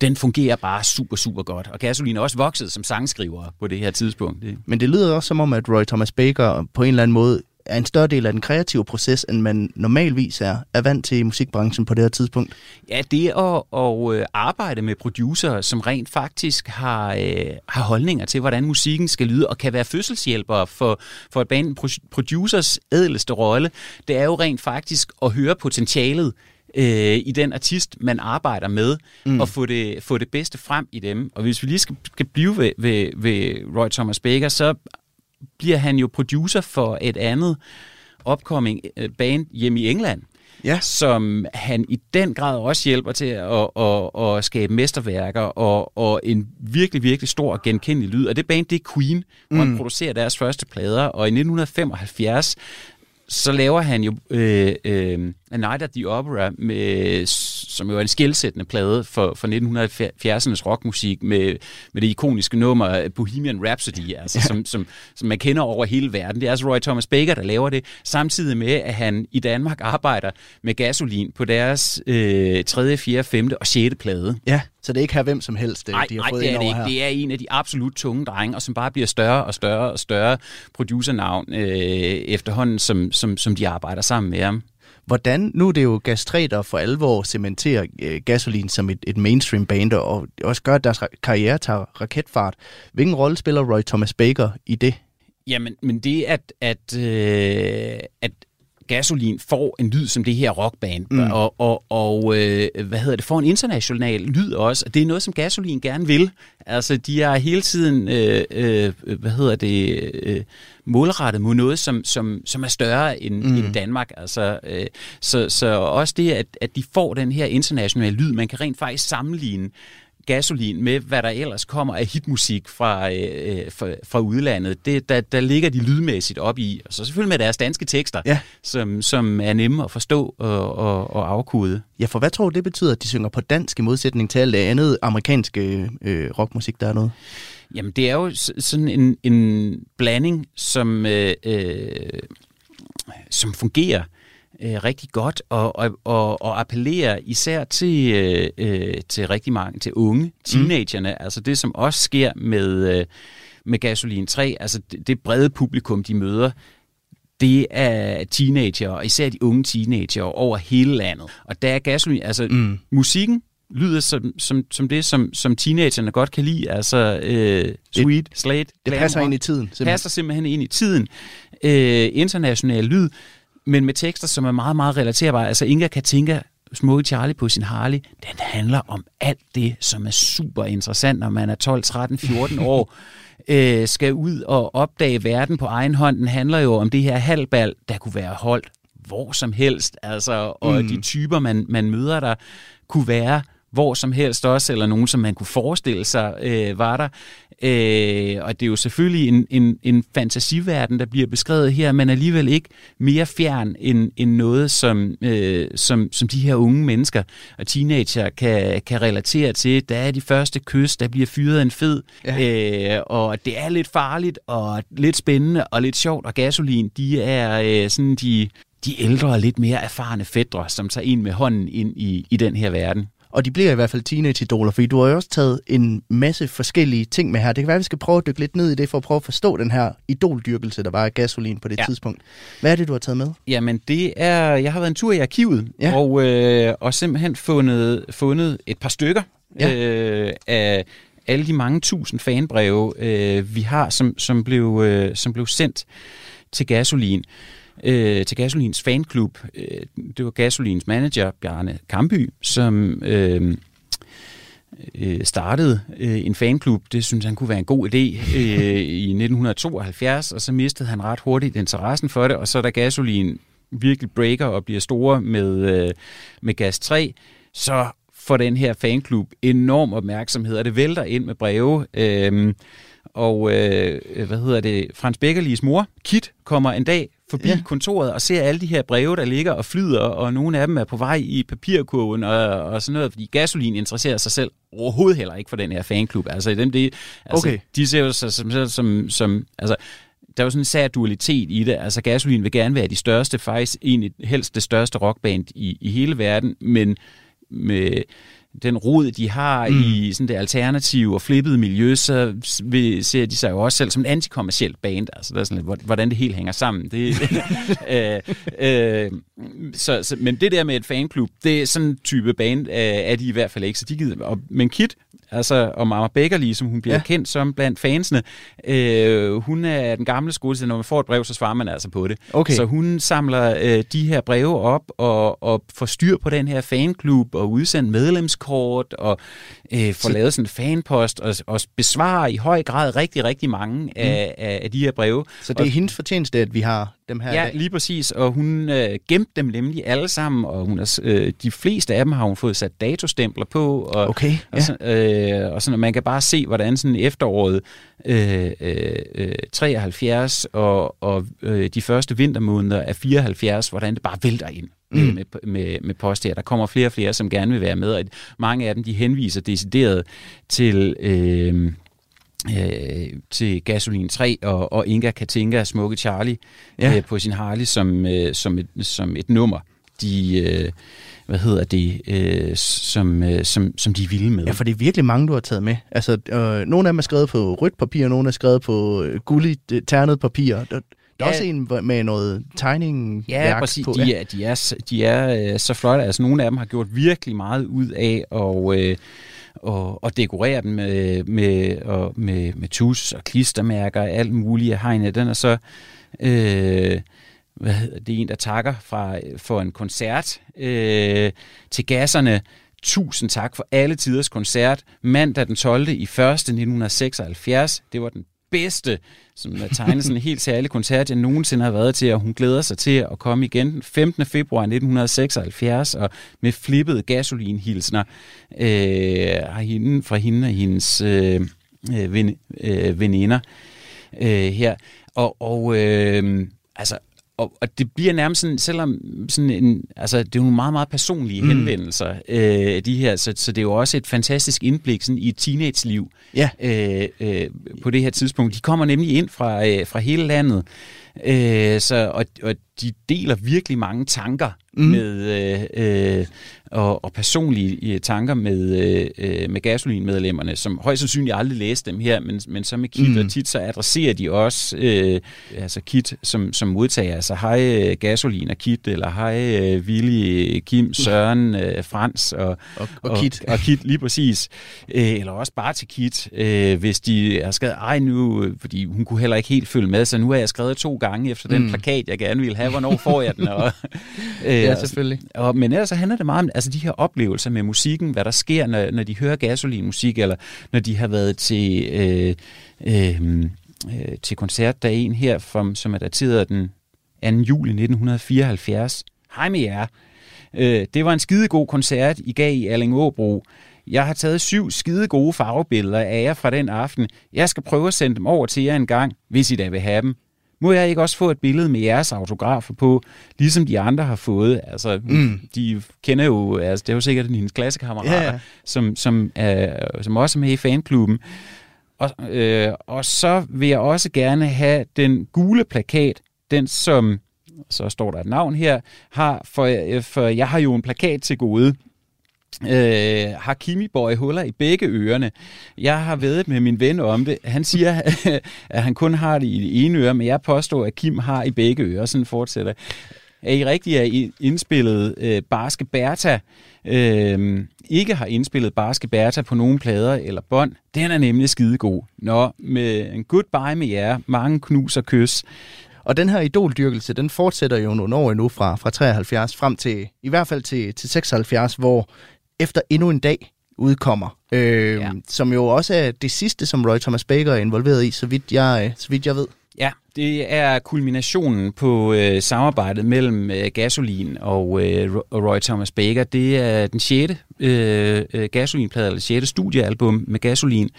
den fungerer bare super, super godt. Og Gasoline er også vokset som sangskriver på det her tidspunkt. Men det lyder også som om, at Roy Thomas Baker på en eller anden måde er en større del af den kreative proces, end man normalvis er, er vant til i musikbranchen på det her tidspunkt. Ja, det at, at øh, arbejde med producer, som rent faktisk har, øh, har holdninger til, hvordan musikken skal lyde, og kan være fødselshjælpere for, for et band. Producers ædelste rolle, det er jo rent faktisk at høre potentialet øh, i den artist, man arbejder med, mm. og få det, få det bedste frem i dem. Og hvis vi lige skal, skal blive ved, ved, ved Roy Thomas Baker, så bliver han jo producer for et andet upcoming øh, band hjemme i England, ja. som han i den grad også hjælper til at, at, at skabe mesterværker og, og en virkelig, virkelig stor og genkendelig lyd. Og det band, det er Queen, hvor mm. han producerer deres første plader, og i 1975 så laver han jo øh, øh, A Night at the Opera, med, som jo er en skældsættende plade for, for 1970'ernes rockmusik, med, med det ikoniske nummer Bohemian Rhapsody, altså, som, som, som man kender over hele verden. Det er altså Roy Thomas Baker, der laver det, samtidig med, at han i Danmark arbejder med gasolin på deres øh, 3., 4., 5. og 6. plade. Ja, så det er ikke her hvem som helst, nej, de har nej, fået det er det ikke. Her. Det er en af de absolut tunge drenge, og som bare bliver større og større og større producernavn øh, efterhånden, som, som, som de arbejder sammen med ham. Hvordan, nu er det jo gastreter for alvor cementerer øh, Gasolin som et, et mainstream band, og også gør, at deres karriere tager raketfart. Hvilken rolle spiller Roy Thomas Baker i det? Jamen, men det at, at, øh, at Gasolin får en lyd som det her rockband, mm. og, og, og øh, hvad hedder det, får en international lyd også, og det er noget, som Gasolin gerne vil. Altså, de er hele tiden, øh, øh, hvad hedder det, øh, målrettet mod noget, som, som, som er større end, mm. end Danmark. Altså, øh, så, så også det, at, at de får den her internationale lyd, man kan rent faktisk sammenligne gasolin med, hvad der ellers kommer af hitmusik fra, øh, fra, fra udlandet. Det, der, der ligger de lydmæssigt op i. Og så selvfølgelig med deres danske tekster, ja. som, som er nemme at forstå og, og, og afkode. Ja, for hvad tror du, det betyder, at de synger på dansk i modsætning til alt det andet amerikanske øh, rockmusik, der er noget? Jamen, det er jo sådan en, en blanding, som, øh, øh, som fungerer øh, rigtig godt og, og, og, og appellerer især til, øh, øh, til rigtig mange, til unge, teenagerne. Mm. Altså det, som også sker med, øh, med Gasolin 3, altså det, det brede publikum, de møder, det er teenager, og især de unge teenager over hele landet. Og der er Gasolin, altså mm. musikken, lyder som, som, som det, som, som teenagerne godt kan lide. Altså øh, sweet, det, slate, Det passer ind i tiden. Simpelthen. passer simpelthen ind i tiden. Øh, international lyd men med tekster, som er meget, meget relaterbare. Altså Inga kan tænke Smukke Charlie på sin Harley, den handler om alt det, som er super interessant, når man er 12, 13, 14 år, øh, skal ud og opdage verden på egen hånd. Den handler jo om det her halvbal, der kunne være holdt hvor som helst, altså, og mm. de typer, man, man møder der, kunne være hvor som helst også, eller nogen, som man kunne forestille sig øh, var der. Øh, og det er jo selvfølgelig en, en, en fantasiverden, der bliver beskrevet her, men alligevel ikke mere fjern end, end noget, som, øh, som, som de her unge mennesker og teenager kan, kan relatere til. Der er de første kys, der bliver fyret en fed, ja. øh, og det er lidt farligt og lidt spændende og lidt sjovt, og gasolin, de er øh, sådan de de ældre og lidt mere erfarne fædre, som tager en med hånden ind i, i den her verden. Og de bliver i hvert fald teenage-idoler, fordi du har jo også taget en masse forskellige ting med her. Det kan være, at vi skal prøve at dykke lidt ned i det, for at prøve at forstå den her idoldyrkelse, der var af gasolin på det ja. tidspunkt. Hvad er det, du har taget med? Jamen, det er... Jeg har været en tur i arkivet, ja. og, øh, og simpelthen fundet, fundet et par stykker ja. øh, af alle de mange tusind fanbreve, øh, vi har, som, som, blev, øh, som blev sendt til gasolin øh, til Gasolins fanklub. Øh, det var Gasolins manager, Bjarne Kamby, som øh, øh, startede øh, en fanklub. Det synes han kunne være en god idé øh, i 1972, og så mistede han ret hurtigt interessen for det, og så da Gasolin virkelig breaker og bliver store med, øh, med Gas 3, så får den her fanklub enorm opmærksomhed, og det vælter ind med breve. Øh, og øh, hvad hedder det, Frans Beckerlis mor, Kit, kommer en dag forbi ja. kontoret og ser alle de her breve, der ligger og flyder, og nogle af dem er på vej i papirkurven og, og sådan noget, fordi gasolin interesserer sig selv overhovedet heller ikke for den her fanklub. Altså, dem, det, altså okay. de ser jo sig som, som, som altså, der er jo sådan en sær dualitet i det. Altså, gasolin vil gerne være de største, faktisk egentlig helst det største rockband i, i hele verden, men med den rod, de har mm. i sådan det alternative og flippede miljø, så vil, ser de sig jo også selv som en antikommersielt band. Altså, der er sådan lidt, hvordan det hele hænger sammen. Det, [laughs] [laughs] øh, øh, så, så, men det der med et fanklub, det er sådan en type band, øh, er de i hvert fald ikke. Så de gider, og, men Kit, altså, og Mama Beckerli, som hun bliver ja. kendt som blandt fansene, øh, hun er den gamle skole, så når man får et brev, så svarer man altså på det. Okay. Så hun samler øh, de her breve op og, og får styr på den her fanklub og udsendt medlemskort og øh, får så... lavet sådan en fanpost og, og besvarer i høj grad rigtig, rigtig mange mm. af, af, af de her breve. Så det er og, hendes fortjeneste, at vi har dem her Ja, dag? lige præcis. Og hun øh, gemte dem nemlig alle sammen, og hun er, øh, de fleste af dem har hun fået sat datostempler på. Og, Okay, og, så, øh, og sådan, og man kan bare se, hvordan sådan efteråret øh, øh, 73 og, og øh, de første vintermåneder af 74, hvordan det bare vælter ind mm. med, med, med post her. Der kommer flere og flere, som gerne vil være med, og mange af dem, de henviser decideret til... Øh, øh, til Gasolin 3 og, og Inga Katinka Smukke Charlie Ja. ja. øh, på sin Harley som, øh, som, et, som et nummer. De, øh, hvad hedder det, øh, som, øh, som, som de er vilde med. Ja, for det er virkelig mange, du har taget med. Altså, øh, nogle af dem er skrevet på rødt papir, og nogle er skrevet på øh, gulligt øh, ternet papir. Der, der er Ja. også en med noget tegning Ja, præcis. på. De er, de er, de er øh, så flotte. Altså, nogle af dem har gjort virkelig meget ud af at, øh, og, og dekorere dem med, med, og med, med tus og klistermærker og alt muligt. Heine, den er så... Øh, hvad hedder det, en, der takker fra, for en koncert øh, til gasserne. Tusind tak for alle tiders koncert. Mandag den 12. i 1. 1976. Det var den bedste, som er tegnet sådan en helt særlig koncert, jeg nogensinde har været til, og hun glæder sig til at komme igen den 15. februar 1976, og med flippede gasolinhilsner øh, har hende, fra hende og hendes øh, øh ven, øh, veninder øh, her. Og, og øh, altså, og, og det bliver nærmest sådan, selvom sådan en, altså, det er jo nogle meget, meget personlige mm. henvendelser, øh, de her, så, så det er jo også et fantastisk indblik sådan, i et teenage-liv Ja. øh, øh, på det her tidspunkt. De kommer nemlig ind fra, øh, fra hele landet, øh, så, og, og de deler virkelig mange tanker mm. med øh, øh, og, og personlige øh, tanker med, øh, øh, med gasolinmedlemmerne, som højst sandsynligt aldrig læste dem her, men, men så med Kit, mm. og tit så adresserer de også øh, altså Kit som, som modtager, altså hej øh, gasolin og Kit, eller hej Willy, Kim, Søren, øh, Frans og, Og- og Kit. og Kit lige præcis. Øh, eller også bare til Kit, øh, hvis de har skrevet, ej nu, fordi hun kunne heller ikke helt følge med, så nu har jeg skrevet to gange efter den Mm. plakat, jeg gerne ville have, hvornår får jeg den? Og, [laughs] øh, Ja, og- selvfølgelig. og, men ellers så handler det meget om altså de her oplevelser med musikken, hvad der sker, når, når de hører gasolinmusik, eller når de har været til, øh, øh, øh, til koncert. Der er en her, from, som er dateret den 2. juli 1974. Hej med jer. Øh, det var en skide god koncert, I gav i Allingåbro. Jeg har taget syv skide gode farvebilleder af jer fra den aften. Jeg skal prøve at sende dem over til jer en gang, hvis I da vil have dem. Må jeg ikke også få et billede med jeres autografer på, ligesom de andre har fået? Altså, mm. de kender jo, altså, det er jo sikkert hendes klassekammerater, ja. Som, som, er, som også er med i fanklubben. Og, øh, og så vil jeg også gerne have den gule plakat, den som, så står der et navn her, har, for, for jeg har jo en plakat til gode, øh, har Kimi huller i begge ørerne. Jeg har vedet med min ven om det. Han siger, [laughs] at han kun har det i det ene øre, men jeg påstår, at Kim har i begge ører. Sådan fortsætter. Er I rigtigt er I indspillet øh, Barske Bertha, øh, ikke har indspillet Barske Bertha på nogen plader eller bånd. Den er nemlig skidegod. Nå, med en goodbye med jer. Mange knus og kys. Og den her idoldyrkelse, den fortsætter jo nogle år endnu fra, fra 73 frem til, i hvert fald til, til 76, hvor efter endnu en dag udkommer, øh, ja. Som jo også er det sidste, som Roy Thomas Baker er involveret i, så vidt jeg, øh, så vidt jeg ved. Ja, det er kulminationen på øh, samarbejdet mellem øh, Gasolin og øh, Roy Thomas Baker. Det er den sjette øh, øh, Gasolin-plade, eller sjette studiealbum med Gasolin,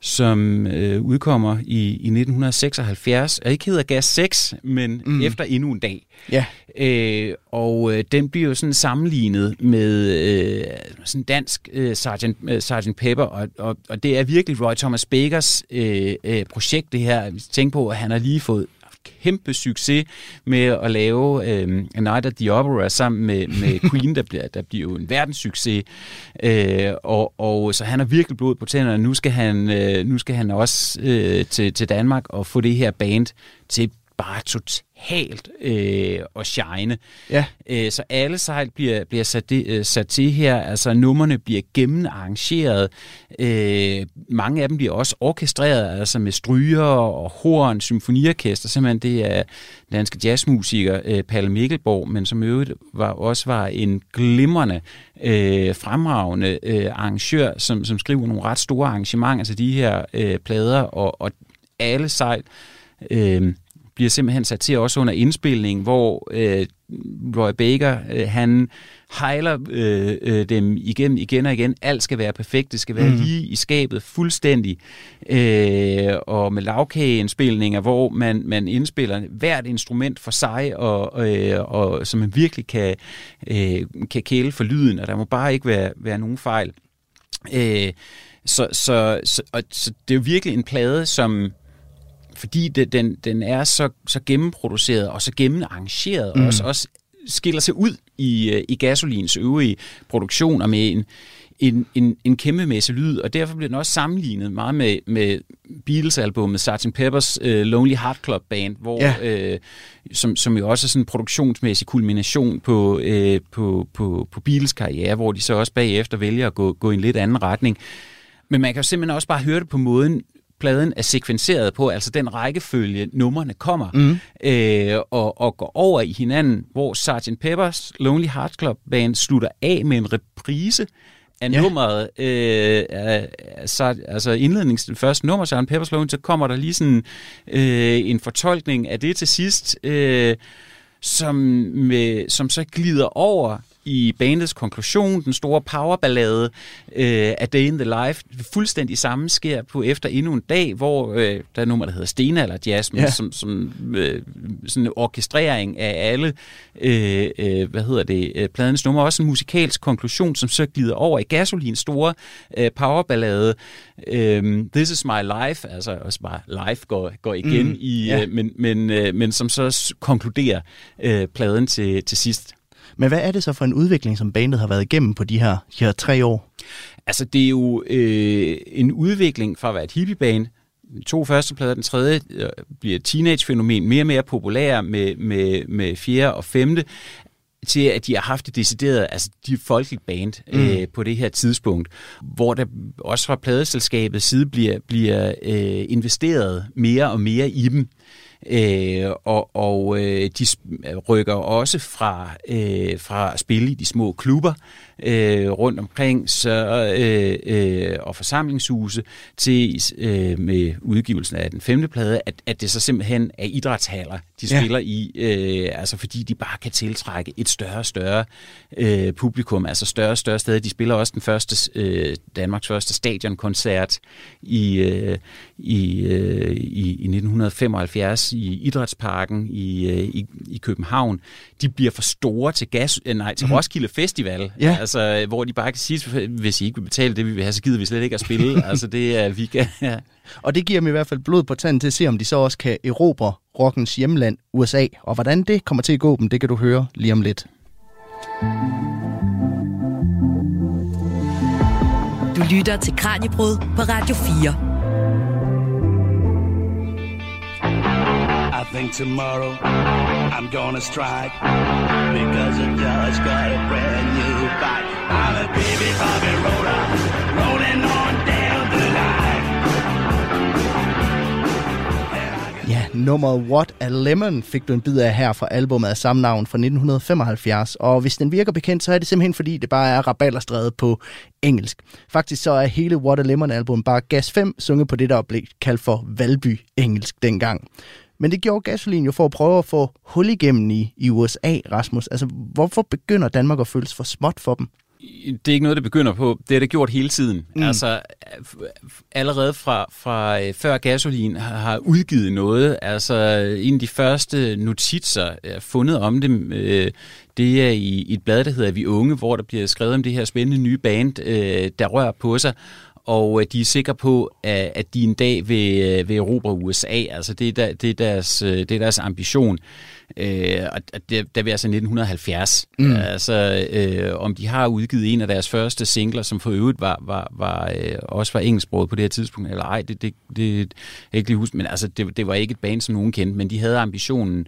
som øh, udkommer i, i 1976, og ikke hedder Gas 6, men mm. efter endnu en dag. Ja. Øh, og øh, den bliver jo sådan sammenlignet med øh, sådan dansk øh, Sgt. Øh, Sgt. Pepper, og, og, og det er virkelig Roy Thomas Bakers øh, øh, projekt, det her. Vi tænker på, at han har lige fået kæmpe succes med at lave øh, A Night at the Opera sammen med, med [laughs] Queen, der bliver, der bliver jo en verdenssucces. Øh, og, og så han har virkelig blod på tænderne. Nu skal han, øh, nu skal han også øh, til, til Danmark og få det her band til bare totalt øh, at shine. Ja. Øh, så alle sejl bliver, bliver sat, det, øh, sat til her, altså nummerne bliver gennemarrangeret. Øh, mange af dem bliver også orkestreret, altså med stryger og horn, symfoniorkester. Simpelthen det er danske jazzmusiker øh, Palle Mikkelborg, men som øvrigt var, også var en glimrende, øh, fremragende øh, arrangør, som, som skriver nogle ret store arrangementer til de her øh, plader, og, og alle sejl øh, bliver simpelthen sat til også under indspilning, hvor øh, Roy Baker, øh, han hejler øh, øh, dem igen, igen og igen. Alt skal være perfekt, det skal være mm. lige i skabet, fuldstændig. Øh, og med lavkageindspilninger, hvor man, man indspiller hvert instrument for sig, og, øh, og så man virkelig kan, øh, kan kæle for lyden, og der må bare ikke være, være nogen fejl. Øh, så, så, så, og, så det er jo virkelig en plade, som fordi det, den, den er så, så gennemproduceret og så gennemarrangeret, mm. og også, også skiller sig ud i, øh, i gasolins øvrige produktioner med en, en, en, en kæmpe masse lyd, og derfor bliver den også sammenlignet meget med, med Beatles-albummet Sgt. Pepper's uh, Lonely Heart Club Band, hvor, ja. øh, som, som jo også er sådan en produktionsmæssig kulmination på, øh, på, på, på Beatles karriere, hvor de så også bagefter vælger at gå, gå i en lidt anden retning. Men man kan jo simpelthen også bare høre det på måden, pladen er sekvenseret på, altså den rækkefølge, numrene kommer, mm. øh, og, og går over i hinanden, hvor Sgt. Pepper's Lonely Hearts Club Band slutter af med en reprise af ja. nummeret, øh, så, altså indlednings det første nummer, Sgt. Pepper's Lonely, så kommer der lige sådan øh, en fortolkning af det til sidst, øh, som, med, som så glider over i bandets konklusion, den store powerballade øh, A Day in the Life, fuldstændig samme sker på efter endnu en dag, hvor øh, der er nummer, der hedder Stena eller Jazz, ja. som, som øh, sådan en orkestrering af alle, øh, øh, hvad hedder det, øh, pladens nummer, også en musikalsk konklusion, som så glider over i Gasolins store øh, powerballade, øh, This is my life, altså også bare life går, går igen mm, i, ja. øh, men, men, øh, men som så konkluderer øh, pladen til, til sidst. Men hvad er det så for en udvikling, som bandet har været igennem på de her, de her tre år? Altså, det er jo øh, en udvikling fra at være et hippieband. To første plader, den tredje øh, bliver teenage-fænomen mere og mere populær med, med, med fjerde og femte til at de har haft et decideret, altså de folkeligt band mm. øh, på det her tidspunkt, hvor der også fra pladeselskabets side bliver, bliver øh, investeret mere og mere i dem. Øh, Øh, og og øh, de rykker også fra, øh, fra at spille i de små klubber øh, rundt omkring så, øh, øh, og forsamlingshuse til øh, med udgivelsen af den femte plade, at, at det så simpelthen er idrætshaller, de ja. spiller i, øh, altså fordi de bare kan tiltrække et større og større øh, publikum, altså større og større steder. De spiller også den første, øh, Danmarks første stadionkoncert i, øh, i, øh, i, i 1975 i Idrætsparken i, øh, i, i København. De bliver for store til, gas, øh, nej, til mm. Roskilde Festival, ja. Altså, hvor de bare kan sige, hvis I ikke vil betale det, vi vil have, så gider vi slet ikke at spille. [laughs] altså det er, vi kan, ja. Og det giver dem i hvert fald blod på tanden til at se, om de så også kan erobre rockens hjemland, USA. Og hvordan det kommer til at gå dem, det kan du høre lige om lidt. Du lytter til Kranjebrud på Radio 4. think tomorrow I'm gonna strike because I just got a brand new bike. I'm a baby Bobby roller, rolling on down the line. Ja, nummeret What a Lemon fik du en bid af her fra albumet af samme navn fra 1975. Og hvis den virker bekendt, så er det simpelthen fordi, det bare er rabalderstrædet på engelsk. Faktisk så er hele What a Lemon album bare Gas 5 sunget på det, der blev kaldt for Valby engelsk dengang. Men det gjorde Gasolin jo for at prøve at få hul igennem i, i USA, Rasmus. Altså, hvorfor begynder Danmark at føles for småt for dem? det er ikke noget, det begynder på. Det er det gjort hele tiden. Mm. Altså, allerede fra, fra øh, før Gasolin har udgivet noget, altså en af de første notitser er fundet om det, øh, det er i, et blad, der hedder Vi Unge, hvor der bliver skrevet om det her spændende nye band, øh, der rører på sig. Og øh, de er sikre på, at, de en dag vil, øh, vil erobre USA. Altså det er, der, det er, deres, øh, det er deres ambition. Øh, og det, der vil altså 1970. Mm. Altså, øh, om de har udgivet en af deres første singler, som for øvrigt var, var, var øh, også var engelsksproget på det her tidspunkt, eller ej, det, det, det jeg ikke lige huske, men altså, det, det var ikke et band, som nogen kendte, men de havde ambitionen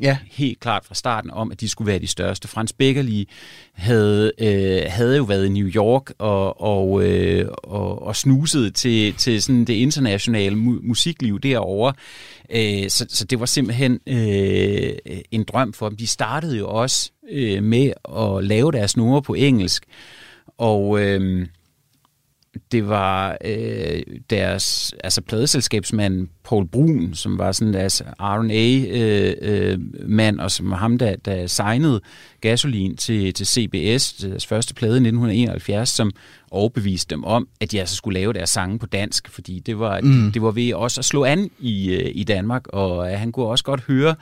Ja. helt klart fra starten om, at de skulle være de største. Frans Beckerli havde, øh, havde jo været i New York og, og, øh, og, og snuset til, til sådan det internationale mu- musikliv derovre. Øh, så, så det var simpelthen øh, en drøm for dem. De startede jo også øh, med at lave deres numre på engelsk. Og... Øh, det var øh, deres altså pladeselskabsmand Paul Brun, som var sådan deres R&A-mand, øh, øh, og som var ham, der, der signede gasolin til, til CBS, deres første plade i 1971, som overbeviste dem om, at de altså skulle lave deres sange på dansk, fordi det var, mm. det, det var ved også at slå an i, øh, i Danmark, og øh, han kunne også godt høre,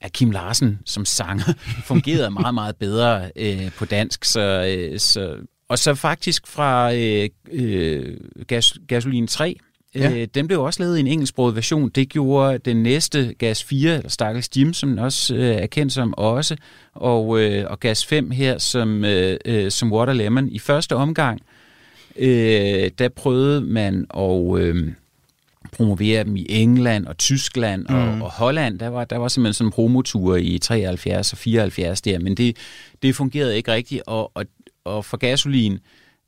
at Kim Larsen som sanger [laughs] fungerede meget, meget bedre øh, på dansk, så, øh, så og så faktisk fra øh, øh, gas, Gasolin 3, ja. øh, den blev også lavet i en engelsksproget version. Det gjorde den næste Gas 4, eller Stakkels Jim, som den også øh, er kendt som også, og, øh, og Gas 5 her som, øh, øh, som Water Lemon. I første omgang, øh, der prøvede man at... Øh, promovere dem i England og Tyskland og, mm. og Holland. Der var, der var simpelthen sådan en promotur i 73 og 74 der, men det, det fungerede ikke rigtigt, og, og og for gasolin,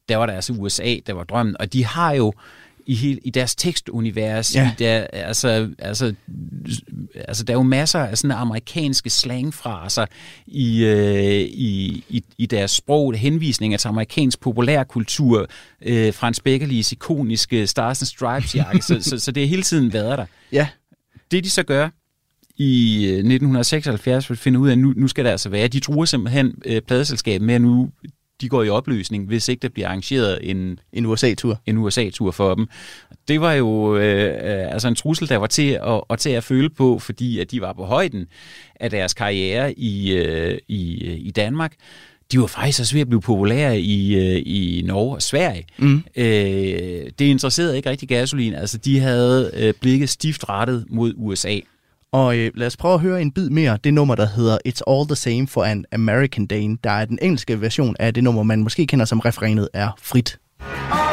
der var der altså USA, der var drømmen. Og de har jo i, hele, i deres tekstunivers, ja. i der, altså, altså, altså, der er jo masser af sådan amerikanske slangfraser i, øh, i, i, i deres sprog, henvisninger til amerikansk populærkultur, øh, Frans Beckerlis ikoniske Stars and Stripes jakke, så, så, så det er hele tiden været der. Ja. Det de så gør, i 1976 for at finde ud af, at nu, nu skal det altså være. De truer simpelthen øh, pladeselskabet med, at nu de går i opløsning, hvis ikke der bliver arrangeret en, en USA-tur. En USA-tur for dem. Det var jo øh, øh, altså en trussel, der var til at, at tage at føle på, fordi at de var på højden af deres karriere i, øh, i, i Danmark. De var faktisk også ved at blive populære i, øh, i Norge og Sverige. Mm. Øh, det interesserede ikke rigtig gasolin. Altså, de havde øh, blikket stift rettet mod USA. Og øh, lad os prøve at høre en bid mere. Det nummer, der hedder It's All The Same for an American Dane, der er den engelske version af det nummer, man måske kender som refrænet, er frit. Oh!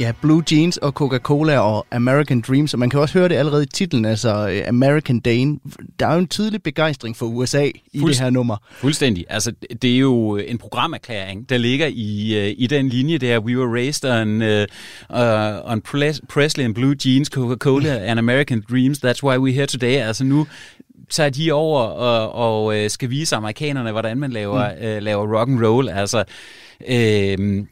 Ja, Blue Jeans og Coca-Cola og American Dreams, og man kan også høre det allerede i titlen, altså øh, American Dane. Der er jo en tydelig begejstring for USA i Fuldst- det her nummer. Fuldstændig. Altså, det er jo en programerklæring, der ligger i, øh, i den linje der, we were raised on, uh, on Presley and Blue Jeans, Coca-Cola and American Dreams, that's why we're here today. Altså nu tager de over og, og skal vise amerikanerne, hvordan man laver, mm. uh, laver rock and roll. Altså, øh,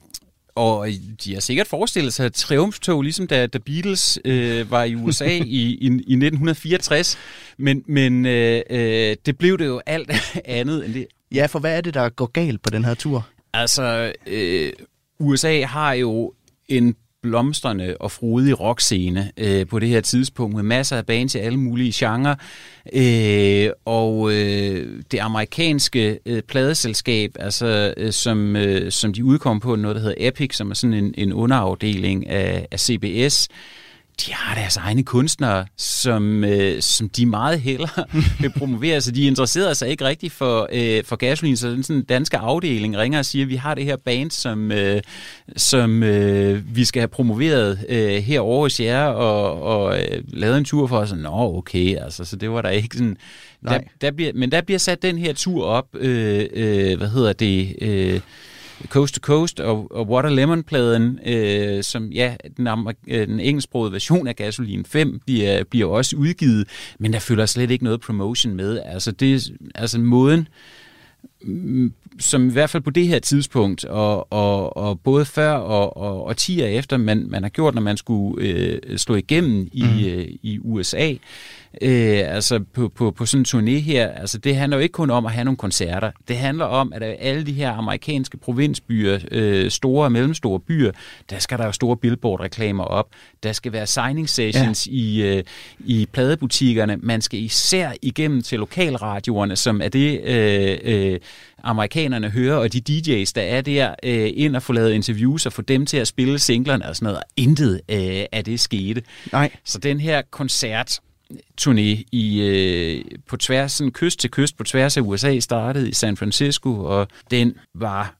og de har sikkert forestillet sig triumftog, ligesom da, da Beatles øh, var i USA [laughs] i, i, i 1964. Men, men øh, øh, det blev det jo alt [laughs] andet end det. Ja, for hvad er det, der går galt på den her tur? Altså, øh, USA har jo en blomstrende og frodig rockscene øh, på det her tidspunkt, med masser af bands i alle mulige genrer. Øh, og øh, det amerikanske øh, pladeselskab, altså, øh, som, øh, som de udkom på, noget der hedder Epic, som er sådan en, en underafdeling af, af CBS, de har deres egne kunstnere, som, øh, som de meget hellere [laughs] vil promovere, så de interesserer sig ikke rigtig for, øh, for gasolin, så den sådan danske afdeling ringer og siger, at vi har det her band, som, øh, som øh, vi skal have promoveret øh, herovre hos jer, og, og øh, lavet en tur for os. Nå, okay, altså, så det var der ikke sådan... Der, der bliver, men der bliver sat den her tur op, øh, øh, hvad hedder det... Øh, Coast to Coast og, og Water Lemon-pladen, øh, som ja, den, øh, den engelsksprogede version af Gasoline 5 bliver, bliver også udgivet, men der følger slet ikke noget promotion med. Altså, det, altså måden, som i hvert fald på det her tidspunkt, og, og, og både før og, og, og 10 efter, man, man har gjort, når man skulle øh, slå igennem i, mm. øh, i USA, øh, altså på, på, på sådan en turné her, altså det handler jo ikke kun om at have nogle koncerter. Det handler om, at alle de her amerikanske provinsbyer, øh, store og mellemstore byer, der skal der jo store billboard-reklamer op. Der skal være signing sessions ja. i, øh, i pladebutikkerne. Man skal især igennem til lokalradioerne, som er det, øh, øh, amerikanerne hører, og de DJ's, der er der, øh, ind og få lavet interviews og få dem til at spille singlerne og sådan noget. Intet øh, af det skete. Nej. Så den her koncert, turné i, øh, på tværs, sådan kyst til kyst på tværs af USA, startede i San Francisco, og den var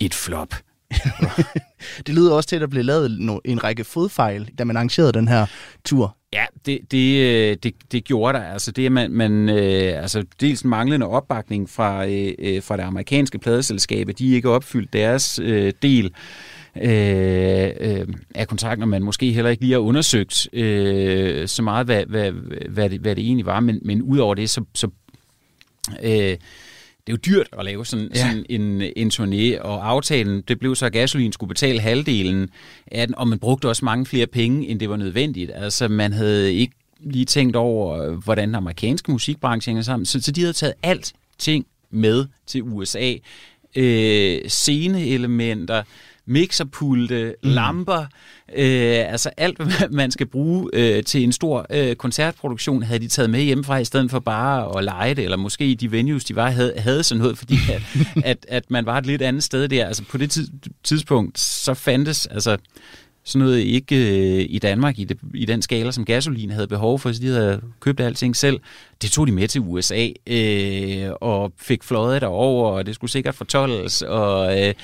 et flop. [laughs] det lyder også til, at der blev lavet en række fodfejl, da man arrangerede den her tur. Ja, det, det, øh, det, det gjorde der. Altså det, man, man øh, altså dels manglende opbakning fra, øh, øh fra det amerikanske pladeselskab, de ikke opfyldt deres øh, del øh, øh, af kontrakten, og man måske heller ikke lige har undersøgt øh, så meget, hvad, hvad, hvad, det, hvad det egentlig var, men, men udover det, så, så øh, det er jo dyrt at lave sådan, ja. sådan en, en turné, og aftalen, det blev så, at Gasolin skulle betale halvdelen af den, og man brugte også mange flere penge, end det var nødvendigt. Altså, man havde ikke lige tænkt over, hvordan den amerikanske musikbranche hænger sammen, så, så de havde taget alt ting med til USA. Øh, sceneelementer, mixerpulte, mm. lamper, øh, altså alt, [laughs] hvad man skal bruge øh, til en stor øh, koncertproduktion, havde de taget med hjemmefra, i stedet for bare at lege det, eller måske de venues, de var, havde, havde sådan noget, fordi at, [laughs] at, at man var et lidt andet sted der. Altså på det tidspunkt, så fandtes, altså sådan noget ikke øh, i Danmark i, det, i den skala, som gasolin havde behov for, så de havde købt alting selv. Det tog de med til USA øh, og fik fløjet derover, og det skulle sikkert fortolles og, øh,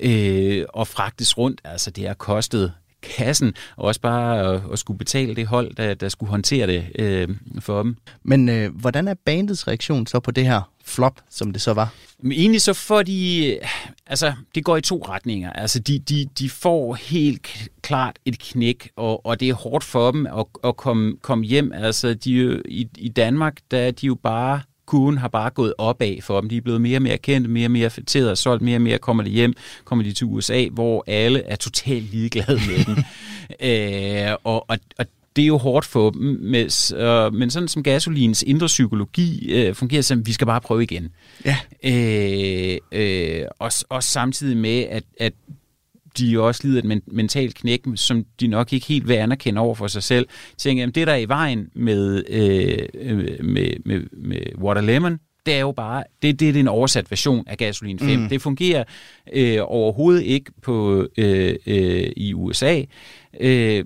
øh, og fragtes rundt. Altså det har kostet kassen, og også bare at, at skulle betale det hold, der, der skulle håndtere det øh, for dem. Men øh, hvordan er bandets reaktion så på det her flop, som det så var? Men egentlig så får de, altså det går i to retninger. Altså de, de, de får helt klart et knæk, og, og det er hårdt for dem at, at komme, komme hjem. Altså de, i, i Danmark, der er de jo bare kurven har bare gået opad for dem. De er blevet mere og mere kendte, mere og mere fætteret, solgt mere og mere, kommer de hjem, kommer de til USA, hvor alle er totalt ligeglade med dem. [laughs] øh, og, og, og det er jo hårdt for dem, med, øh, men sådan som gasolins indre psykologi øh, fungerer som, vi skal bare prøve igen. Ja. Øh, øh, og, og samtidig med, at, at de også lider et men, mentalt knæk, som de nok ikke helt vil anerkende over for sig selv. Tænker, jamen det der er i vejen med, øh, med, med, med Water Lemon, det er jo bare, det, det er en oversat version af Gasolin 5. Mm. Det fungerer øh, overhovedet ikke på øh, øh, i USA. Øh,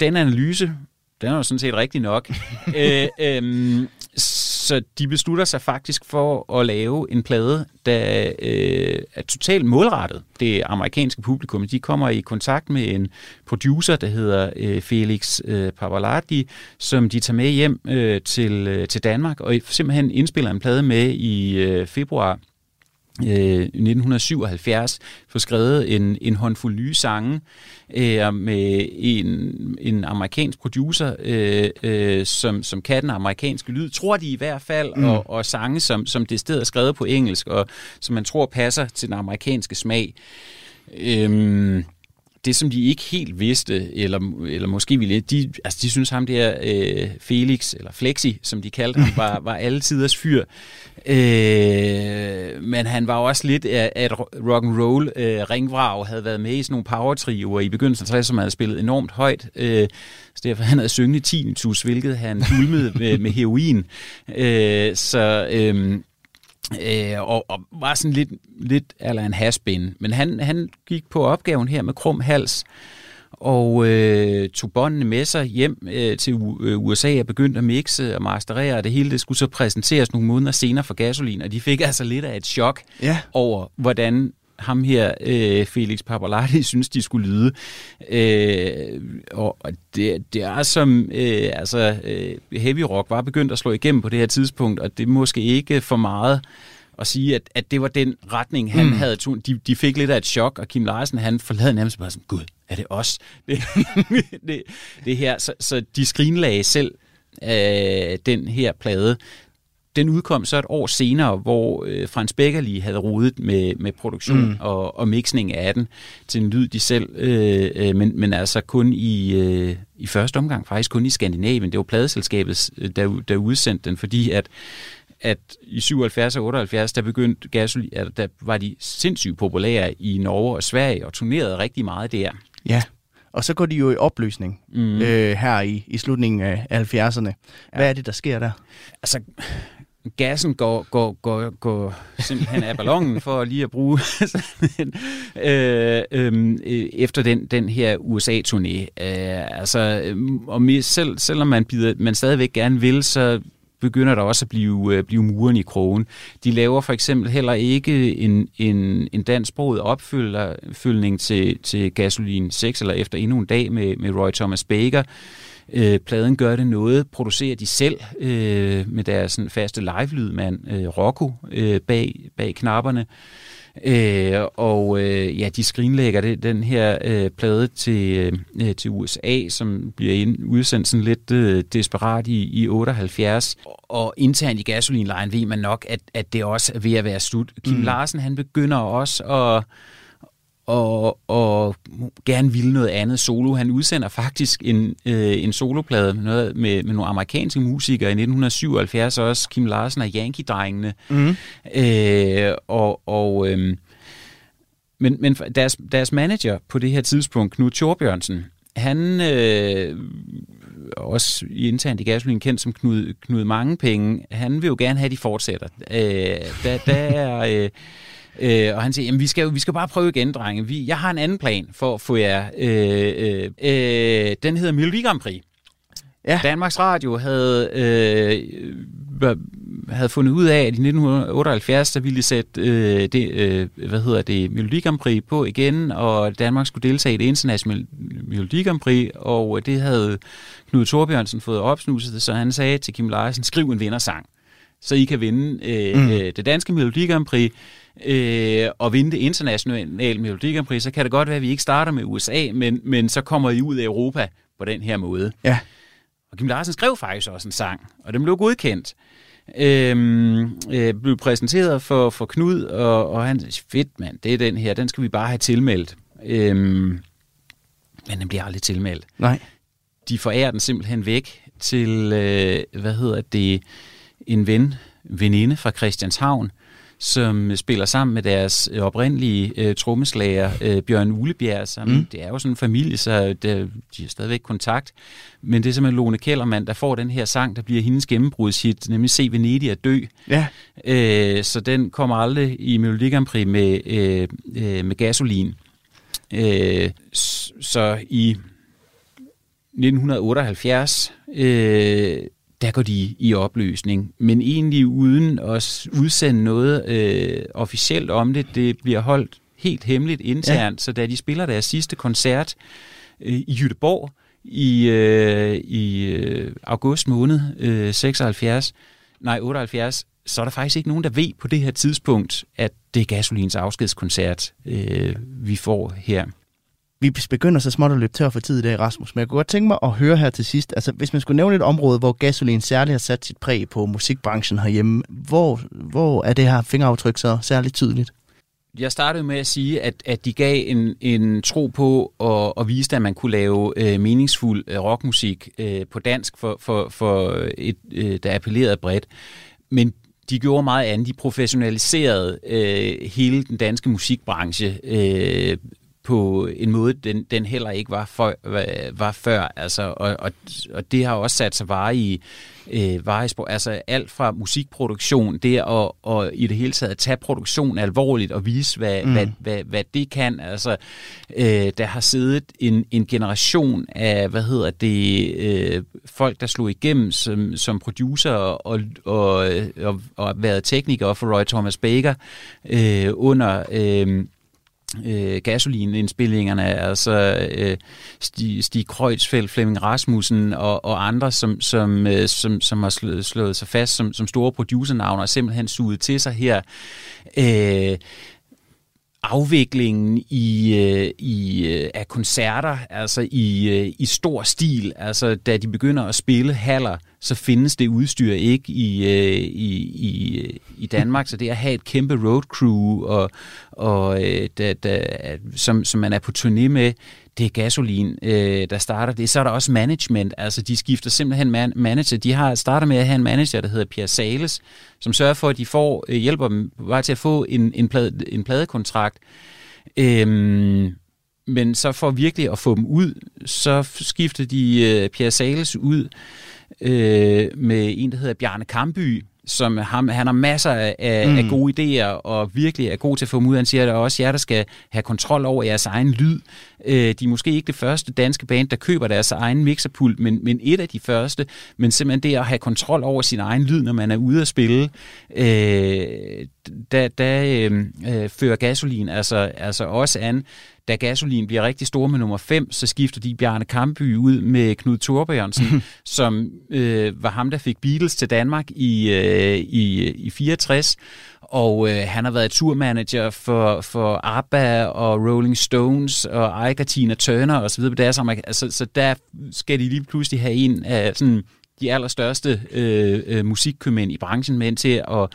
den analyse, den er jo sådan set rigtig nok. [laughs] øh, øh, så de beslutter sig faktisk for at lave en plade, der øh, er totalt målrettet det amerikanske publikum. De kommer i kontakt med en producer, der hedder øh, Felix øh, Pavolati, som de tager med hjem øh, til, øh, til Danmark, og simpelthen indspiller en plade med i øh, februar 1977 øh, få skrevet en, en håndfuld nye sange øh, med en, en amerikansk producer, øh, øh, som, som kan den amerikanske lyd, tror de i hvert fald, mm. og, og sange, som, som det sted er skrevet på engelsk, og som man tror passer til den amerikanske smag. Øh, det, som de ikke helt vidste, eller, eller måske ville, de, altså de synes ham der øh, Felix, eller Flexi, som de kaldte ham, [laughs] var, var alle tiders fyr. Øh, men han var også lidt af, af et rock and roll øh, ringvrag, havde været med i sådan nogle power i begyndelsen af 60'erne, som havde spillet enormt højt. Øh, så derfor han havde synget tinnitus, hvilket han [laughs] ulmede med, med heroin. Øh, så... Øh, Øh, og, og var sådan lidt, lidt eller en haspin. Men han, han gik på opgaven her med krum hals, og øh, tog båndene med sig hjem øh, til USA og begyndte at mixe og masterere, og det hele det skulle så præsenteres nogle måneder senere for gasolin, og de fik altså lidt af et chok ja. over, hvordan ham her, øh, Felix Papalati, [laughs] synes, de skulle lyde. Øh, og det, det er som, øh, altså, øh, heavy rock var begyndt at slå igennem på det her tidspunkt, og det er måske ikke for meget at sige, at, at det var den retning, han mm. havde. De, de fik lidt af et chok, og Kim Larsen, han forlade nærmest bare sådan, gud, er det os? [laughs] Det, det, det her. Så, så de skrinlagde selv øh, den her plade den udkom så et år senere, hvor øh, Frans Beckerli havde rodet med, med produktion mm. og, og mixning af den til en lyd, de selv, øh, øh, men, men altså kun i, øh, i første omgang, faktisk kun i Skandinavien. Det var pladeselskabet, øh, der, der udsendte den, fordi at at i 77 og 78, der begyndte gasolin, at der var de sindssygt populære i Norge og Sverige, og turnerede rigtig meget der. Ja, og så går de jo i opløsning mm. øh, her i, i slutningen af 70'erne. Hvad ja. er det, der sker der? Altså, gassen går, går, går, går simpelthen af ballonen for lige at bruge [laughs] sådan øh, øhm, øh, efter den, den her USA-turné. Øh, altså, øhm, og selv, selvom man, bider, man stadigvæk gerne vil, så begynder der også at blive, øh, blive muren i krogen. De laver for eksempel heller ikke en, en, en dansksproget opfyldning til, til Gasolin 6 eller efter endnu en dag med, med Roy Thomas Baker. Øh, pladen gør det noget, producerer de selv øh, med deres sådan, faste live-lydmand øh, Rocco øh, bag, bag knapperne. Øh, og øh, ja, de skrinlægger det, den her øh, plade til, øh, til USA, som bliver ind, udsendt sådan lidt øh, desperat i, i 78. Og internt i Gasoline Line ved man nok, at, at det også er ved at være slut. Kim mm. Larsen, han begynder også at og, og gerne ville noget andet solo. Han udsender faktisk en, øh, en soloplade med, noget, med, med nogle amerikanske musikere i 1977, også Kim Larsen og Yankee-drengene. Mm. Øh, og og øh, men, men deres, deres manager på det her tidspunkt, Knud Thorbjørnsen, han øh, også i internt i gasolin kendt som Knud, Knud Mange Penge, han vil jo gerne have, at de fortsætter. Øh, der, der er... Øh, Øh, og han siger, jamen vi skal, vi skal bare prøve igen, drenge. Vi, jeg har en anden plan for at få jer. Øh, øh, øh, den hedder Melodi Grand Prix. Ja. Danmarks Radio havde, øh, havde fundet ud af, at i 1978, der ville de sætte øh, det, øh, hvad hedder det, Melodi Grand Prix på igen, og Danmark skulle deltage i det internationale Melodi Grand Prix, og det havde Knud Torbjørnsen fået opsnuset, så han sagde til Kim Larsen, skriv en vindersang, så I kan vinde øh, mm. øh, det danske Melodi Grand Prix, øh, og vinde det internationale Melodi Grand Prix, så kan det godt være, at vi ikke starter med USA, men, men så kommer I ud af Europa på den her måde. Ja. Og Kim Larsen skrev faktisk også en sang, og den blev godkendt. Øhm, øh, blev præsenteret for, for Knud, og, og han sagde, fedt mand, det er den her, den skal vi bare have tilmeldt. Øhm, men den bliver aldrig tilmeldt. Nej. De forærer den simpelthen væk til, øh, hvad hedder det, en ven, veninde fra Christianshavn, som spiller sammen med deres øh, oprindelige øh, trommeslager øh, Bjørn Ulebjerg. Som, mm. Det er jo sådan en familie, så det, de har stadigvæk kontakt. Men det er simpelthen Lone Kellermann, der får den her sang, der bliver hendes gennembrudshit, nemlig Se Venedig at dø. Ja. Øh, så den kommer aldrig i Melodi Grand Prix med, øh, øh, med gasolin. Øh, så i 1978 øh, der går de i opløsning, men egentlig uden at udsende noget øh, officielt om det. Det bliver holdt helt hemmeligt internt, ja. så da de spiller deres sidste koncert øh, i Jødeborg i, øh, i øh, august måned øh, 76, nej 78, så er der faktisk ikke nogen, der ved på det her tidspunkt, at det er Gasolins afskedskoncert, øh, vi får her vi begynder så småt at løbe tør for tid i dag, Rasmus, men jeg kunne godt tænke mig at høre her til sidst, altså hvis man skulle nævne et område, hvor gasolin særligt har sat sit præg på musikbranchen herhjemme, hvor, hvor er det her fingeraftryk så særligt tydeligt? Jeg startede med at sige, at, at de gav en, en tro på at, at vise, at man kunne lave øh, meningsfuld øh, rockmusik øh, på dansk, for, for, for et, øh, der appellerede bredt. Men de gjorde meget andet. De professionaliserede øh, hele den danske musikbranche øh, på en måde, den, den heller ikke var, for, var før. Altså, og, og, og det har også sat sig vare i, øh, vare i altså alt fra musikproduktion, det at og i det hele taget tage produktion alvorligt og vise, hvad, mm. hvad, hvad, hvad det kan. Altså, øh, der har siddet en, en generation af, hvad hedder det, øh, folk, der slog igennem som, som producer og, og, og, og været teknikere for Roy Thomas Baker øh, under... Øh, øh, gasolinindspillingerne, altså øh, Stig, Stig Kreuzfeldt, Flemming Rasmussen og, og andre, som, som, øh, som, som har slået, slået sig fast som, som store producernavne og simpelthen suget til sig her. Øh, afviklingen i, øh, i, øh, af koncerter, altså i, øh, i stor stil. Altså, da de begynder at spille haller, så findes det udstyr ikke i, øh, i, i, i Danmark. Så det at have et kæmpe road crew, og, og øh, da, da, som, som man er på turné med, det er gasolin, øh, der starter det. Så er der også management, altså de skifter simpelthen man- manager. De har starter med at have en manager, der hedder Pierre Sales, som sørger for, at de får øh, hjælper dem bare til at få en, en, plade, en pladekontrakt. Øhm, men så for virkelig at få dem ud, så skifter de øh, Pierre Sales ud øh, med en, der hedder Bjarne Kamby, som ham, han har masser af, mm. af gode idéer, og virkelig er god til at få dem ud. Han siger, at det er også jer, der skal have kontrol over jeres egen lyd. Øh, de er måske ikke det første danske band, der køber deres egen mixerpult, men, men et af de første. Men simpelthen det at have kontrol over sin egen lyd, når man er ude at spille, øh, der, der øh, øh, fører gasolin altså, altså også an da gasolin bliver rigtig stor med nummer 5, så skifter de Bjarne Kampby ud med Knud Thorbjørnsen, [laughs] som øh, var ham, der fik Beatles til Danmark i, øh, i, i 64. Og øh, han har været turmanager for, for ABBA og Rolling Stones og Ike og Tina Turner osv. Så, altså, så der skal de lige pludselig have en af sådan de allerstørste øh, øh, musikkøbmænd i branchen med til at,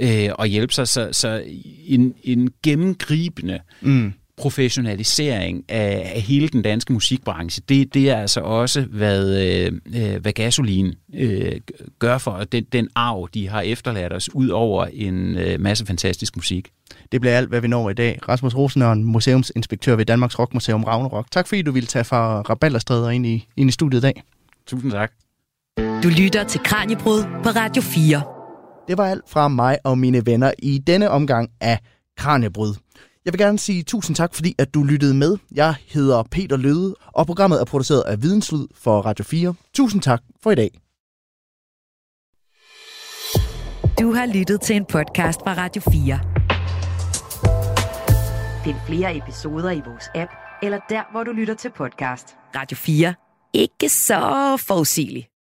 øh, at hjælpe sig. Så, så en, en gennemgribende mm professionalisering af, af hele den danske musikbranche, det, det er altså også, hvad, øh, øh, hvad Gasolin øh, gør for den, den arv, de har efterladt os, ud over en øh, masse fantastisk musik. Det bliver alt, hvad vi når i dag. Rasmus Rosenørn, museumsinspektør ved Danmarks Rockmuseum Ragnarok. Tak fordi du ville tage fra Rabalderstræder ind i, ind i studiet i dag. Tusind tak. Du lytter til Kranjebrud på Radio 4. Det var alt fra mig og mine venner i denne omgang af Kranjebrud. Jeg vil gerne sige tusind tak, fordi at du lyttede med. Jeg hedder Peter Løde, og programmet er produceret af Videnslyd for Radio 4. Tusind tak for i dag. Du har lyttet til en podcast fra Radio 4. Find flere episoder i vores app, eller der, hvor du lytter til podcast. Radio 4. Ikke så forudsigeligt.